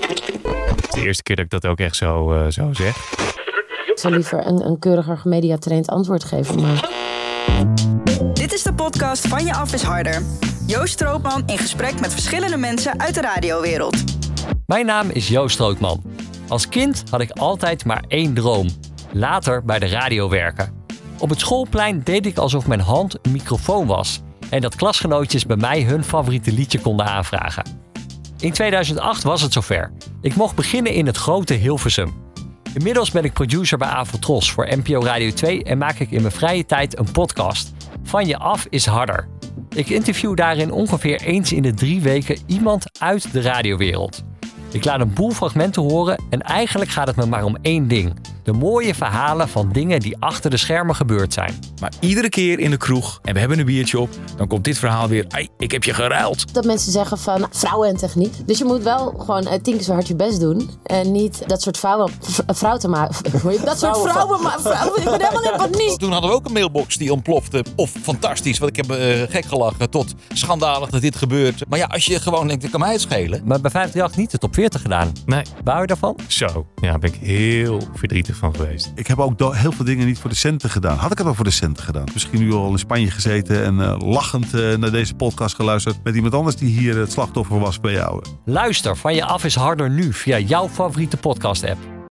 Het is de eerste keer dat ik dat ook echt zo, uh, zo zeg. Ik zou liever een, een keuriger gemediatraind antwoord geven, maar... Dit is de podcast Van Je Af is Harder. Joost Stroopman in gesprek met verschillende mensen uit de radiowereld. Mijn naam is Joost Stroopman. Als kind had ik altijd maar één droom. Later bij de radio werken. Op het schoolplein deed ik alsof mijn hand een microfoon was en dat klasgenootjes bij mij hun favoriete liedje konden aanvragen. In 2008 was het zover. Ik mocht beginnen in het grote Hilversum. Inmiddels ben ik producer bij Avotros voor NPO Radio 2 en maak ik in mijn vrije tijd een podcast. Van je af is harder. Ik interview daarin ongeveer eens in de drie weken iemand uit de radiowereld. Ik laat een boel fragmenten horen en eigenlijk gaat het me maar om één ding: de mooie verhalen van dingen die achter de schermen gebeurd zijn. Maar iedere keer in de kroeg en we hebben een biertje op, dan komt dit verhaal weer. Ai, ik heb je geruild. Dat mensen zeggen van vrouwen en techniek. Dus je moet wel gewoon uh, tien keer zo hard je best doen. En niet dat soort vrouwen, vrouw te maken. Dat soort vrouwen, maar vrouwen, ik ben helemaal in paniek. Toen hadden we ook een mailbox die ontplofte. Of fantastisch, want ik heb uh, gek gelachen. Tot schandalig dat dit gebeurt. Maar ja, als je gewoon denkt, ik kan mij het schelen. Maar bij 538 niet de top 40 gedaan. Nee. Waar je daarvan? Zo, ja, ben ik heel verdrietig van geweest. Ik heb ook heel veel dingen niet voor de centen gedaan. Had ik het al voor de centen gedaan? Misschien nu al in Spanje gezeten en uh, lachend uh, naar deze podcast geluisterd met iemand anders die hier het slachtoffer was bij jou. Luister van je af is harder nu via jouw favoriete podcast app.